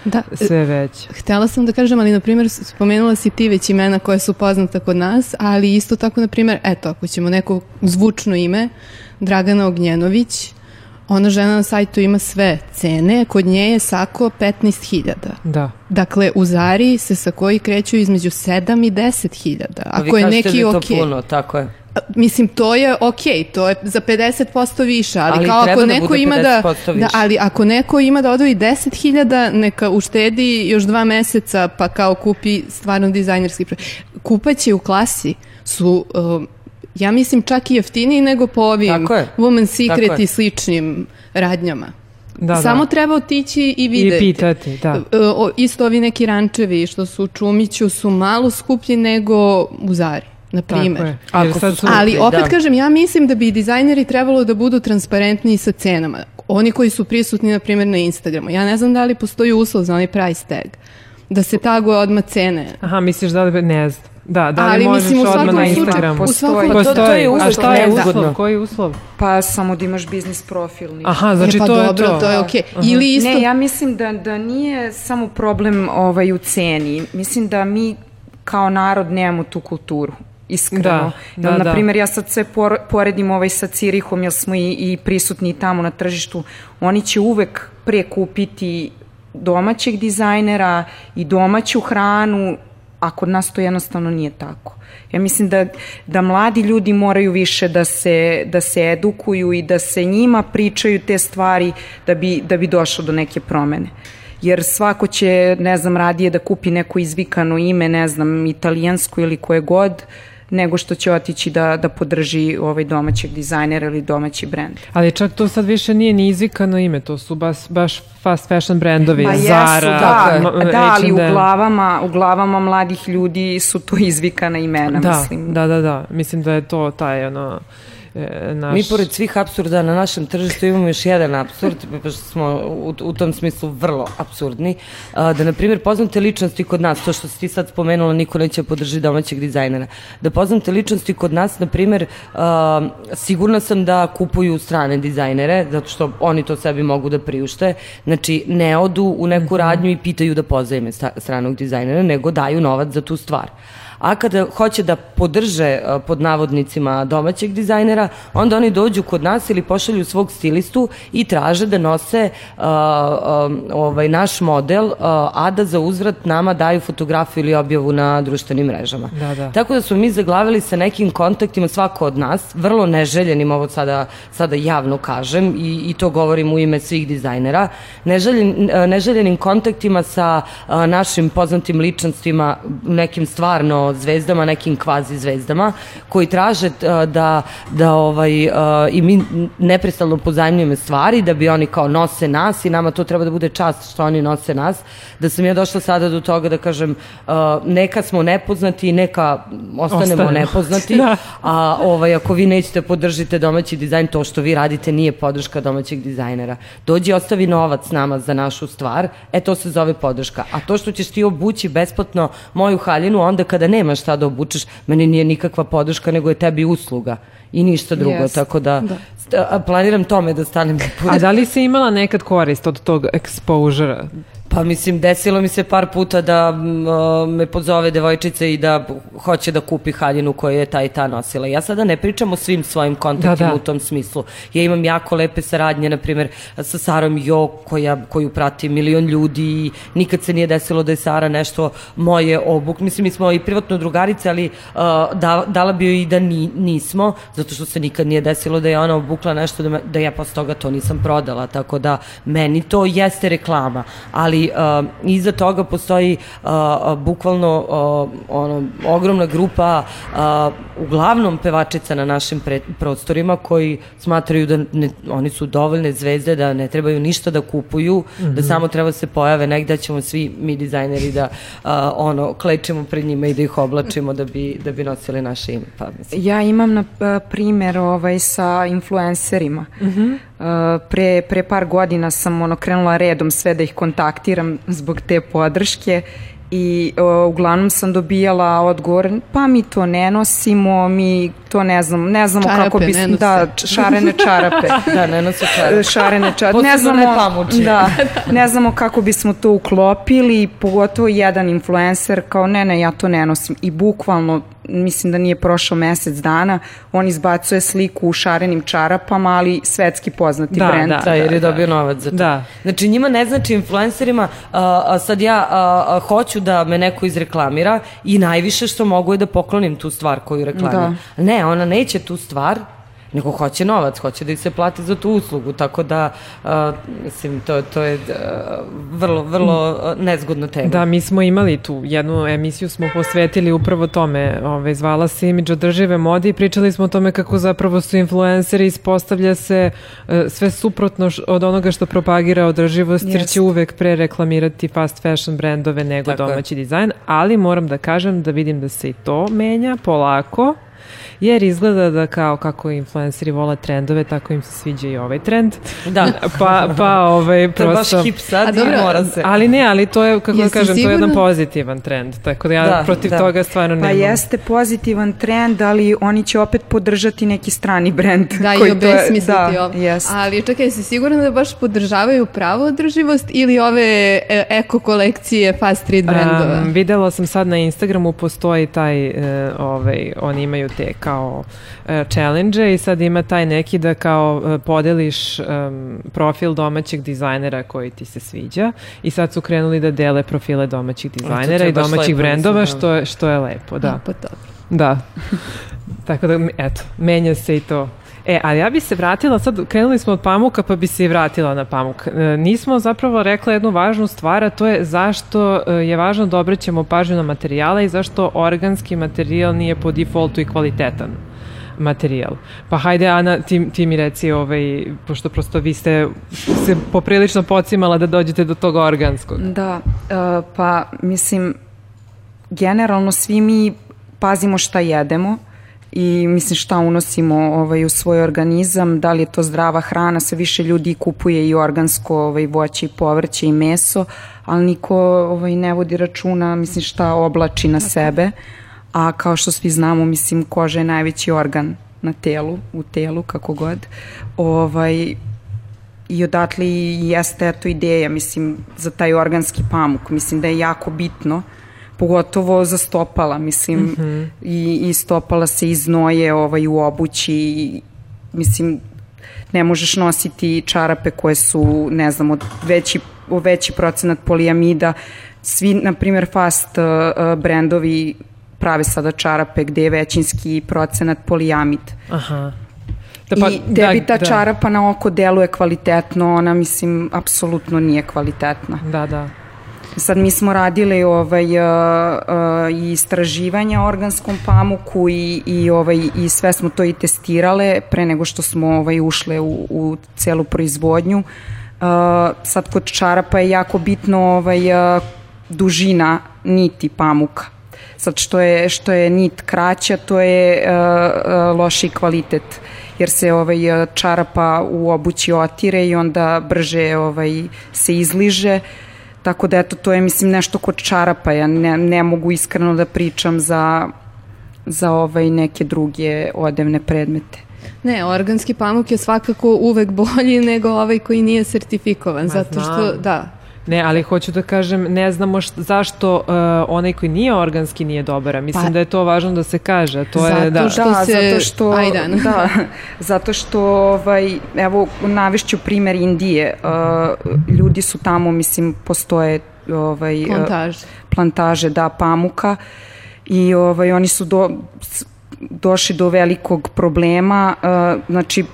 da, sve već. Htela sam da kažem, ali na primjer spomenula si ti već imena koje su poznata kod nas, ali isto tako na primjer, eto, ako ćemo neko zvučno ime, Dragana Ognjenović, Ona žena na sajtu ima sve cene, kod nje je sako 15.000. Da. Dakle, u Zari se sakoji kreću između 7 i 10.000. Ako je neki da je to okay. puno, tako je. Mislim, to je okay, to je za 50% više, ali, ali kao ako da neko ima da, da, ali ako neko ima da odvoji 10.000, neka uštedi još dva meseca, pa kao kupi stvarno dizajnerski Kupać je u klasi su uh, ja mislim čak i jeftiniji nego po ovim Woman Secret i sličnim radnjama. Da, da. Samo da. treba otići i videti. I pitati, da. E, o, isto ovi neki rančevi što su u Čumiću su malo skuplji nego u Zari na primer. Ako su, ali opet da. kažem, ja mislim da bi dizajneri trebalo da budu transparentniji sa cenama. Oni koji su prisutni, na primjer, na Instagramu. Ja ne znam da li postoji uslov za onaj price tag. Da se taguje odmah cene. Aha, misliš da li ne znam. Da, da li Ali, možeš mislim, odmah na Instagramu? Postoji. postoji. To, to je uslov. A šta je uslov? Koji je uslov? Pa samo da imaš biznis profil. Ništa. Aha, znači e, pa to dobro, je to. to je okej. Okay. Uh -huh. Ili isto... Ne, ja mislim da, da nije samo problem ovaj, u ceni. Mislim da mi kao narod nemamo tu kulturu iskreno. Da, da, na primjer, ja sad sve poredim ovaj sa Cirihom, jer smo i, i prisutni tamo na tržištu. Oni će uvek pre kupiti domaćeg dizajnera i domaću hranu a kod nas to jednostavno nije tako. Ja mislim da, da mladi ljudi moraju više da se, da se edukuju i da se njima pričaju te stvari da bi, da bi došlo do neke promene. Jer svako će, ne znam, radije da kupi neko izvikano ime, ne znam, italijansko ili koje god, uh, nego što će otići da, da podrži ovaj domaćeg dizajnera ili domaći brend. Ali čak to sad više nije ni izvikano ime, to su baš, baš fast fashion brendovi, pa Zara, jesu, da, da, ali u glavama, u glavama mladih ljudi su to izvikana imena, da, mislim. Da, da, da, mislim da je to taj, ono, naš... Mi pored svih absurda na našem tržištu imamo još jedan absurd, pošto smo u, u tom smislu vrlo absurdni, da na primjer poznate ličnosti kod nas, to što si ti sad spomenula, niko neće podrži domaćeg dizajnera, da poznate ličnosti kod nas, na primjer, sigurna sam da kupuju strane dizajnere, zato što oni to sebi mogu da priušte, znači ne odu u neku mhm. radnju i pitaju da pozajme stranog dizajnera, nego daju novac za tu stvar a kada hoće da podrže e, pod navodnicima domaćeg dizajnera, onda oni dođu kod nas ili pošalju svog stilistu i traže da nose uh, um, ovaj naš model, uh, a da za uzvrat nama daju fotografiju ili objavu na društvenim mrežama. Da, da. Tako da smo mi zaglavili sa nekim kontaktima svako od nas, vrlo neželjenim, ovo sada, sada javno kažem i, i to govorim u ime svih dizajnera, neželjen, neželjenim kontaktima sa uh, našim poznatim ličnostima, nekim stvarno zvezdama, nekim kvazi zvezdama, koji traže uh, da, da ovaj, uh, i mi neprestalno pozajmljujemo stvari, da bi oni kao nose nas i nama to treba da bude čast što oni nose nas, da sam ja došla sada do toga da kažem uh, neka smo nepoznati, neka ostanemo Ostanemo. nepoznati, <laughs> da. a ovaj, ako vi nećete podržite domaći dizajn, to što vi radite nije podrška domaćeg dizajnera. Dođi ostavi novac nama za našu stvar, e to se zove podrška. A to što ćeš ti obući besplatno moju haljinu, onda kada ne nema šta da obučeš, meni nije nikakva podrška, nego je tebi usluga i ništa drugo, Jest, tako da, da. planiram tome da stanem na put. A da li si imala nekad korist od tog exposure? Pa mislim, desilo mi se par puta da a, me pozove devojčica i da hoće da kupi haljinu koju je ta i ta nosila. Ja sada ne pričam o svim svojim kontaktima Da, da. u tom smislu. Ja imam jako lepe saradnje, na primjer, sa Sarom Jo, koja, koju prati milion ljudi i nikad se nije desilo da je Sara nešto moje obuk. Mislim, mi smo i privatno drugarice, ali a, da, dala bi joj i da ni, nismo, zato što se nikad nije desilo da je ona obukla nešto da, me, da ja posle toga to nisam prodala, tako da meni to jeste reklama, ali uh, iza toga postoji uh, bukvalno uh, ono, ogromna grupa uh, uglavnom pevačica na našim pre, prostorima koji smatraju da ne, oni su dovoljne zvezde da ne trebaju ništa da kupuju, mm -hmm. da samo treba se pojave negde da ćemo svi mi dizajneri da uh, ono klečimo pred njima i da ih oblačimo da bi, da bi nosili naše ime. Pa, mislim. Ja imam na primer ovaj, sa influencerima. Uh -huh. Pre, pre par godina sam ono, krenula redom sve da ih kontaktiram zbog te podrške i o, uglavnom sam dobijala odgovor pa mi to ne nosimo, mi to ne znamo, ne znamo Čarape kako bi ne nose. da šarene čarape. <laughs> Da, ne nose čarape. <laughs> šarene čarape. Ne znamo, ne pamuče. <laughs> da, ne znamo kako bismo to uklopili, pogotovo jedan influencer kao ne, ne, ja to ne nosim. I bukvalno, mislim da nije prošao mesec dana, on izbacuje sliku u šarenim čarapama, ali svetski poznati Da, brend. da. Da, jer je dobio novac za to. Da. Znači njima ne znači influencerima, a, a sad ja a, a, hoću da me neko izreklamira i najviše što mogu je da poklonim tu stvar koju reklamira. Ne, ona neće tu stvar, nego hoće novac, hoće da ih se plati za tu uslugu, tako da, a, mislim, to, to je a, vrlo, vrlo a, nezgodna tema. Da, mi smo imali tu jednu emisiju smo posvetili upravo tome, ovaj, zvala se Imidž održive mode i pričali smo o tome kako zapravo su influenceri, ispostavlja se e, sve suprotno od onoga što propagira održivost, jer će uvek pre reklamirati fast fashion brendove nego Tako je. domaći dizajn, ali moram da kažem da vidim da se i to menja polako, jer izgleda da kao kako influenceri vole trendove, tako im se sviđa i ovaj trend. Da. Pa, pa ovaj, To je baš prosto... hip sad A i mora se. Ali ne, ali to je, kako da Jesi kažem, to je jedan pozitivan trend, tako da ja Da, protiv da. toga stvarno Pa nemam. jeste pozitivan trend, ali oni će opet podržati neki strani brend. Da, i koji je- obesmisliti da, ovo. Jest. Ali čekaj, si sigurna da baš podržavaju pravu održivost ili ove e, eko kolekcije fast street brendova? Um, videla sam sad na Instagramu postoji taj, e, ovaj, oni imaju te kao e, challenge i sad ima taj neki da kao e, podeliš em, profil domaćeg dizajnera koji ti se sviđa i sad su krenuli da dele profile domaćih dizajnera i domaćih lepo, brendova mislim, da. što je, što je lepo, da. A, pa to. Da. Tako da, eto, menja se i to. E, ali ja bi se vratila, sad krenuli smo od pamuka pa bi se i vratila na pamuk. E, nismo zapravo rekla jednu važnu stvar, a to je zašto e, je važno da obraćamo pažnju na materijale i zašto organski materijal nije po defaultu i kvalitetan materijal. Pa hajde Ana, ti, ti mi reci, ovaj, pošto prosto vi ste se poprilično pocimala da dođete do tog organskog. Da, e, pa mislim, generalno svi mi pazimo šta jedemo i mislim šta unosimo ovaj, u svoj organizam, da li je to zdrava hrana, sve više ljudi kupuje i organsko ovaj, voće i povrće i meso, ali niko ovaj, ne vodi računa mislim šta oblači na sebe, a kao što svi znamo, mislim, koža je najveći organ na telu, u telu, kako god. Ovaj, i odatle i jeste eto ideja, mislim, za taj organski pamuk. Mislim da je jako bitno, pogotovo za stopala, mislim, mm -hmm. i, i stopala se iznoje ovaj, u obući, i, mislim, ne možeš nositi čarape koje su, ne znam, od veći, veći procenat polijamida. Svi, na primjer, fast uh, brendovi prave sada čarape gde je većinski procenat polijamid. Aha. Da, I tebi ta da, čarapa na oko deluje kvalitetno, ona mislim apsolutno nije kvalitetna. Da, da. Sad mi smo radili ovaj uh, uh, i istraživanja organskom pamuku i i ovaj i sve smo to i testirale pre nego što smo ovaj ušle u u celu proizvodnju. Uh, sad kod čarapa je jako bitno ovaj uh, dužina niti pamuka. Sad što je što je nit kraća, to je uh, uh, loši kvalitet jer se ovaj čarapa u obući otire i onda brže ovaj se izliže Tako da eto, to je mislim nešto kod čarapa, ja ne, ne mogu iskreno da pričam za, za ovaj neke druge odevne predmete. Ne, organski pamuk je svakako uvek bolji <laughs> nego ovaj koji nije sertifikovan, Ma, zato što, da, Ne, ali hoću da kažem, ne znamo št, zašto uh, onaj koji nije organski nije dobar. Mislim pa, da je to važno da se kaže. To zato je, da. što da, se... zato što, Ajdan. da, zato što, ovaj, evo, navišću primer Indije. Uh, ljudi su tamo, mislim, postoje ovaj, uh, plantaže. plantaže, da, pamuka i ovaj, oni su do, došli do velikog problema, uh, znači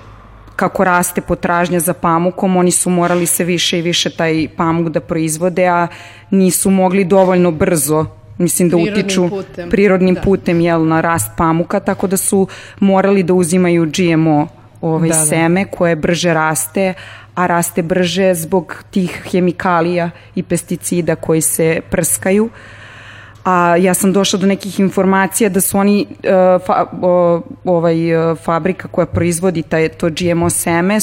kako raste potražnja za pamukom, oni su morali se više i više taj pamuk da proizvode, a nisu mogli dovoljno brzo mislim da prirodnim utiču putem. prirodnim da. putem jel, na rast pamuka, tako da su morali da uzimaju GMO ovaj, da, da. seme koje brže raste, a raste brže zbog tih hemikalija i pesticida koji se prskaju. Uh, a ja sam došla do nekih informacija da su oni uh, fa, uh, ovaj uh, fabrika koja proizvodi taj to GMO seme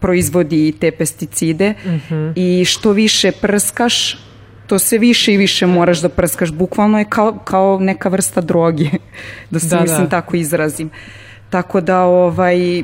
proizvodi te pesticide mhm. -huh. i što više prskaš to sve više i više moraš da prskaš bukvalno je kao, kao neka vrsta droge <laughs> da se da, mislim da. tako izrazim tako da ovaj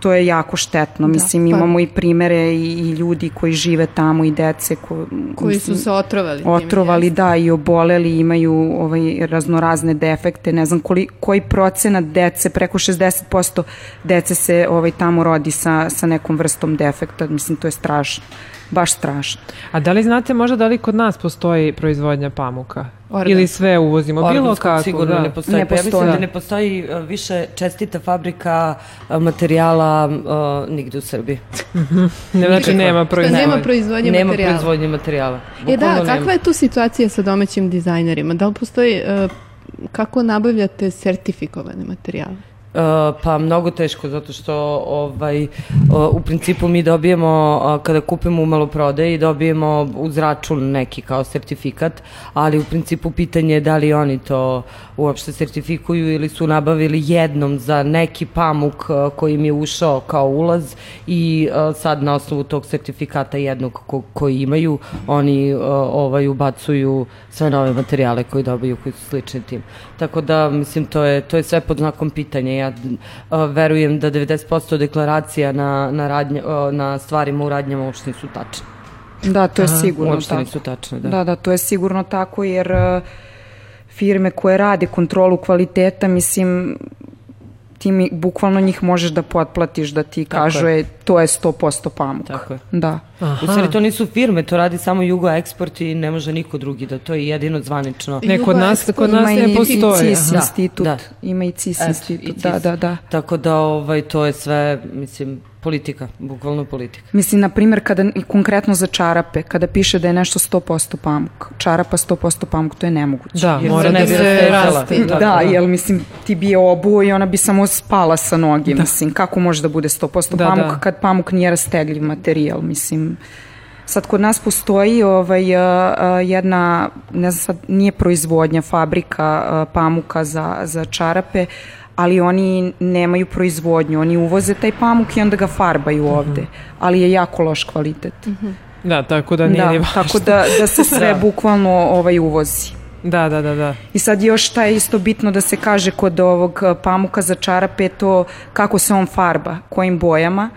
to je jako štetno. Da, mislim, pa... imamo i primere i, i ljudi koji žive tamo i dece ko, koji mislim, su se otrovali. Otrovali, da, i oboleli, imaju ovaj, raznorazne defekte. Ne znam koli, koji procenat dece, preko 60% dece se ovaj, tamo rodi sa, sa nekom vrstom defekta. Mislim, to je strašno baš strašno. A da li znate možda da li kod nas postoji proizvodnja pamuka? Organ. Ili sve uvozimo, Organskog bilo kako. sigurno da. ne postoji. Ne postoji. Pa ja mislim da ne postoji uh, više čestita fabrika uh, materijala uh, nigde u Srbiji. <laughs> ne, znači nema proizvodnje. Nema proizvodnje nema materijala. Nema proizvodnje materijala. e da, kakva nema. je tu situacija sa domaćim dizajnerima? Da li postoji, uh, kako nabavljate sertifikovane materijale? Uh, pa mnogo teško zato što ovaj uh, u principu mi dobijemo uh, kada kupimo u maloprodaji dobijemo uz račun neki kao sertifikat, ali u principu pitanje je da li oni to uopšte sertifikuju ili su nabavili jednom za neki pamuk koji im je ušao kao ulaz i sad na osnovu tog sertifikata jednog ko, koji imaju oni ovaj ubacuju sve nove materijale koji dobiju koji su slični tim. Tako da mislim to je to je sve pod znakom pitanja ja uh, verujem da 90% deklaracija na, na, radnje, uh, na stvarima u radnjama uopšte nisu tačne. Da, to je Aha, sigurno uopšte tako. nisu tačne, da. Da, da, to je sigurno tako jer uh, firme koje rade kontrolu kvaliteta, mislim, ti mi, bukvalno njih možeš da potplatiš da ti Tako kažu je. to je 100% pamuk. Tako je. Da. Aha. U stvari to nisu firme, to radi samo Jugo Export i ne može niko drugi da to je jedino zvanično. Ne, kod nas, kod nas ne postoji. Ima i CIS institut. Da. Ima i CIS institut. Da, da, da. Tako da ovaj, to je sve, mislim, Politika, bukvalno politika. Mislim, na primjer, kada, konkretno za čarape, kada piše da je nešto 100% pamuk, čarapa 100% pamuk, to je nemoguće. Da, jer mora da se rasti. Da, da, jel, mislim, ti bi je obuo i ona bi samo spala sa noge, da. mislim, kako može da bude 100% da, pamuk da. kad pamuk nije rastegljiv materijal, mislim... Sad kod nas postoji ovaj, jedna, ne znam sad, nije proizvodnja, fabrika pamuka za, za čarape, ali oni nemaju proizvodnju, oni uvoze taj pamuk i onda ga farbaju mhm. ovde, ali je jako loš kvalitet. Uh mhm. -huh. Da, tako da nije da, Tako da, da se <laughs> sve da. bukvalno ovaj uvozi. Da, da, da, da. I sad još šta je isto bitno da se kaže kod ovog eh, pamuka za čarape to kako se on farba, kojim bojama,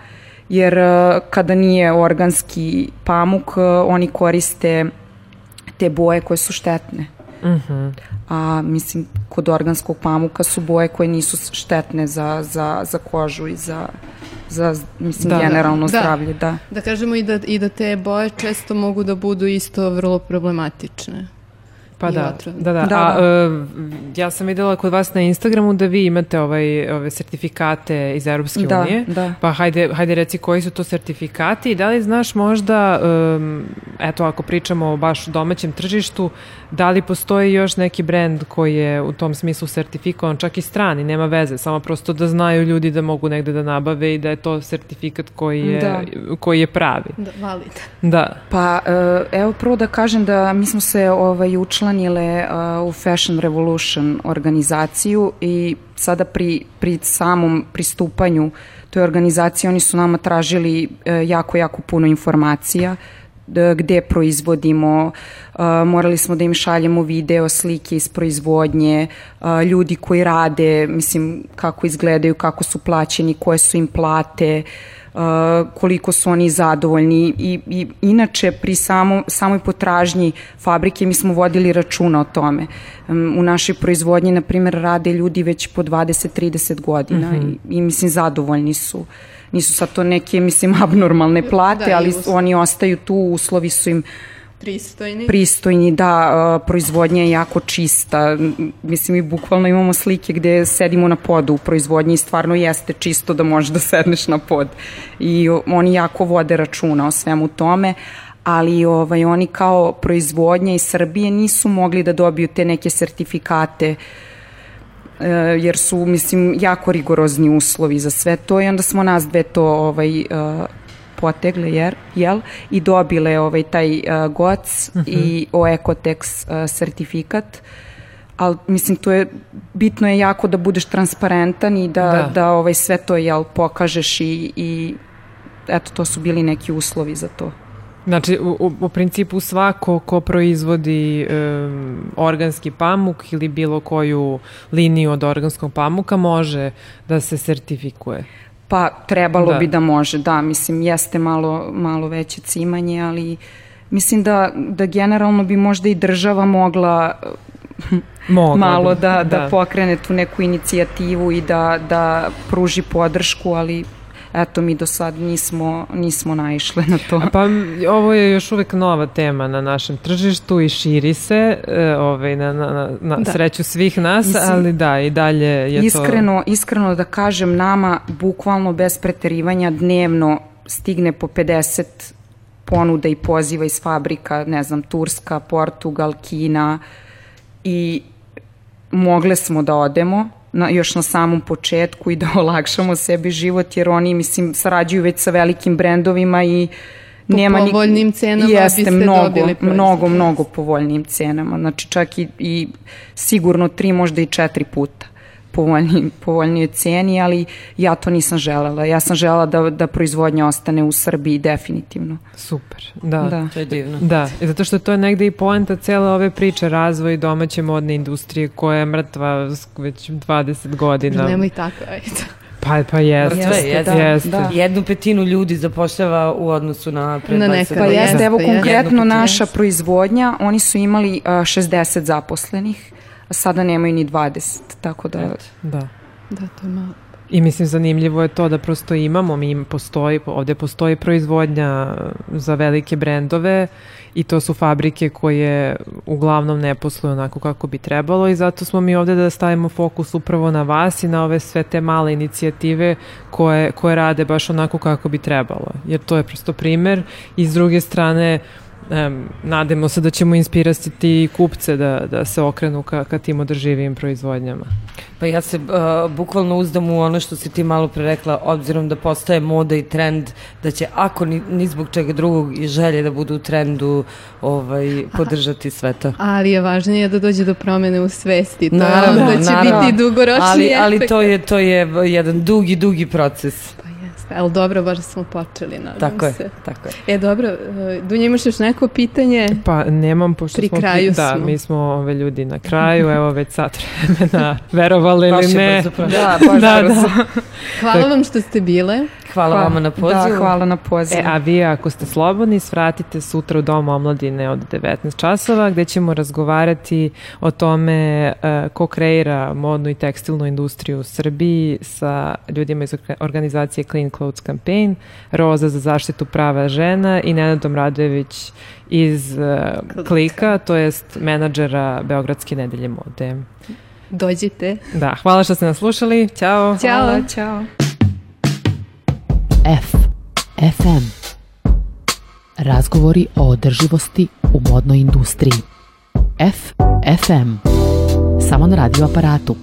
jer eh, kada nije organski pamuk, eh, oni koriste te boje koje su štetne. Uh. -huh a mislim kod organskog pamuka su boje koje nisu štetne za, za, za kožu i za, za mislim da, da. generalno da. zdravlje. Da. da kažemo i da, i da te boje često mogu da budu isto vrlo problematične. Pa da, da, da, da. A, uh, ja sam videla kod vas na Instagramu da vi imate ovaj, ove sertifikate iz Europske da, unije. Da. Pa hajde, hajde reci koji su to sertifikati i da li znaš možda, um, eto ako pričamo o baš domaćem tržištu, da li postoji još neki brend koji je u tom smislu sertifikovan, čak i strani, nema veze, samo prosto da znaju ljudi da mogu negde da nabave i da je to sertifikat koji je, da. koji je pravi. Da, valid. Da. Pa uh, evo prvo da kažem da mi smo se ovaj, učlani učlanile u Fashion Revolution organizaciju i sada pri, pri samom pristupanju toj organizaciji oni su nama tražili uh, jako, jako puno informacija gde proizvodimo, morali smo da im šaljemo video, slike iz proizvodnje, ljudi koji rade, mislim, kako izgledaju, kako su plaćeni, koje su im plate, koliko su oni zadovoljni i, i inače pri samo, samoj potražnji fabrike mi smo vodili računa o tome. U našoj proizvodnji, na primjer, rade ljudi već po 20-30 godina mm -hmm. i, i mislim zadovoljni su nisu sad to neke, mislim, <laughs> abnormalne plate, da, ali oni ostaju tu, uslovi su im pristojni. Pristojni, da, proizvodnja je jako čista. Mislim, mi bukvalno imamo slike gde sedimo na podu u proizvodnji i stvarno jeste čisto da možeš da sedneš na pod. I oni jako vode računa o svemu tome, ali ovaj, oni kao proizvodnja iz Srbije nisu mogli da dobiju te neke sertifikate uh, jer su, mislim, jako rigorozni uslovi za sve to i onda smo nas dve to ovaj, uh, potegle, jer, jel, i dobile ovaj, taj uh, GOC uh -huh. i mhm. o Ecotex uh, sertifikat ali mislim to je bitno je jako da budeš transparentan i da, da. da ovaj, sve to jel, pokažeš i, i eto to su bili neki uslovi za to. Znači, u, u principu svako ko proizvodi um, organski pamuk ili bilo koju liniju od organskog pamuka može da se sertifikuje. Pa trebalo da. bi da može, da, mislim jeste malo, malo veće cimanje, ali mislim da, da generalno bi možda i država mogla <laughs> Mogla malo da, da, da pokrene tu neku inicijativu i da, da pruži podršku, ali eto mi do sad nismo, nismo naišle na to. Pa ovo je još uvek nova tema na našem tržištu i širi se e, ovaj, na, na, na da. sreću svih nas, Mislim, ali da, i dalje je iskreno, to... Iskreno da kažem, nama bukvalno bez preterivanja dnevno stigne po 50 ponuda i poziva iz fabrika, ne znam, Turska, Portugal, Kina i mogle smo da odemo, na, još na samom početku i da <laughs> olakšamo sebi život, jer oni, mislim, sarađuju već sa velikim brendovima i po nema ni... povoljnim cenama jeste, biste mnogo, dobili proizvod. Mnogo, mnogo povoljnim cenama. Znači čak i, i sigurno tri, možda i četiri puta povoljniji, povoljnijoj ceni, ali ja to nisam želela. Ja sam želela da, da proizvodnja ostane u Srbiji definitivno. Super, da. da. To je divno. Da, i zato što to je negde i poenta cele ove priče, razvoj domaće modne industrije koja je mrtva već 20 godina. Nemoj tako, ajde. Pa, pa jeste. Jeste, jeste, da, jeste. Da. Jednu petinu ljudi zapošljava u odnosu na pre na nekada, Pa jeste, evo konkretno naša proizvodnja, oni su imali uh, 60 zaposlenih a sada nemaju ni 20, tako da... Da. Da, to je malo. I mislim zanimljivo je to da prosto imamo, mi im postoji, ovde postoji proizvodnja za velike brendove i to su fabrike koje uglavnom ne posluju onako kako bi trebalo i zato smo mi ovde da stavimo fokus upravo na vas i na ove sve te male inicijative koje, koje rade baš onako kako bi trebalo. Jer to je prosto primer i s druge strane um, nademo se da ćemo inspirati kupce da, da se okrenu ka, ka tim održivim proizvodnjama. Pa ja se uh, bukvalno uzdam u ono što si ti malo pre rekla, obzirom da postaje moda i trend, da će ako ni, ni zbog čega drugog i želje da budu u trendu ovaj, <laughs> podržati sve to. Ali je važnije da dođe do promene u svesti. To naravno, da će naravno. biti dugoročni ali, ali to je, to je jedan dugi, dugi proces. Jeste. Ali dobro, baš smo počeli, nadam tako se. Je, tako je. E, dobro, e, Dunja, imaš još neko pitanje? Pa, nemam, pošto Pri smo... kraju da, smo. mi smo ove ljudi na kraju, evo već sat vremena, verovali ili ne. Da, baš da, da. Hvala vam što ste bile. Hvala, hvala vama na pozivu. Da, hvala na pozivu. E, a vi ako ste slobodni, svratite sutra u Dom omladine od 19 časova, gde ćemo razgovarati o tome uh, ko kreira modnu i tekstilnu industriju u Srbiji sa ljudima iz organizacije Clean Clothes Campaign, Roza za zaštitu prava žena i Nenadom Radojević iz uh, Klika, to jest menadžera Beogradske nedelje mode. Dođite. Da, hvala što ste nas slušali. Ćao. Ćao. Hvala, čao. F. FM. Razgovori o održivosti u modnoj industriji. F. FM. Samo na radio aparatu.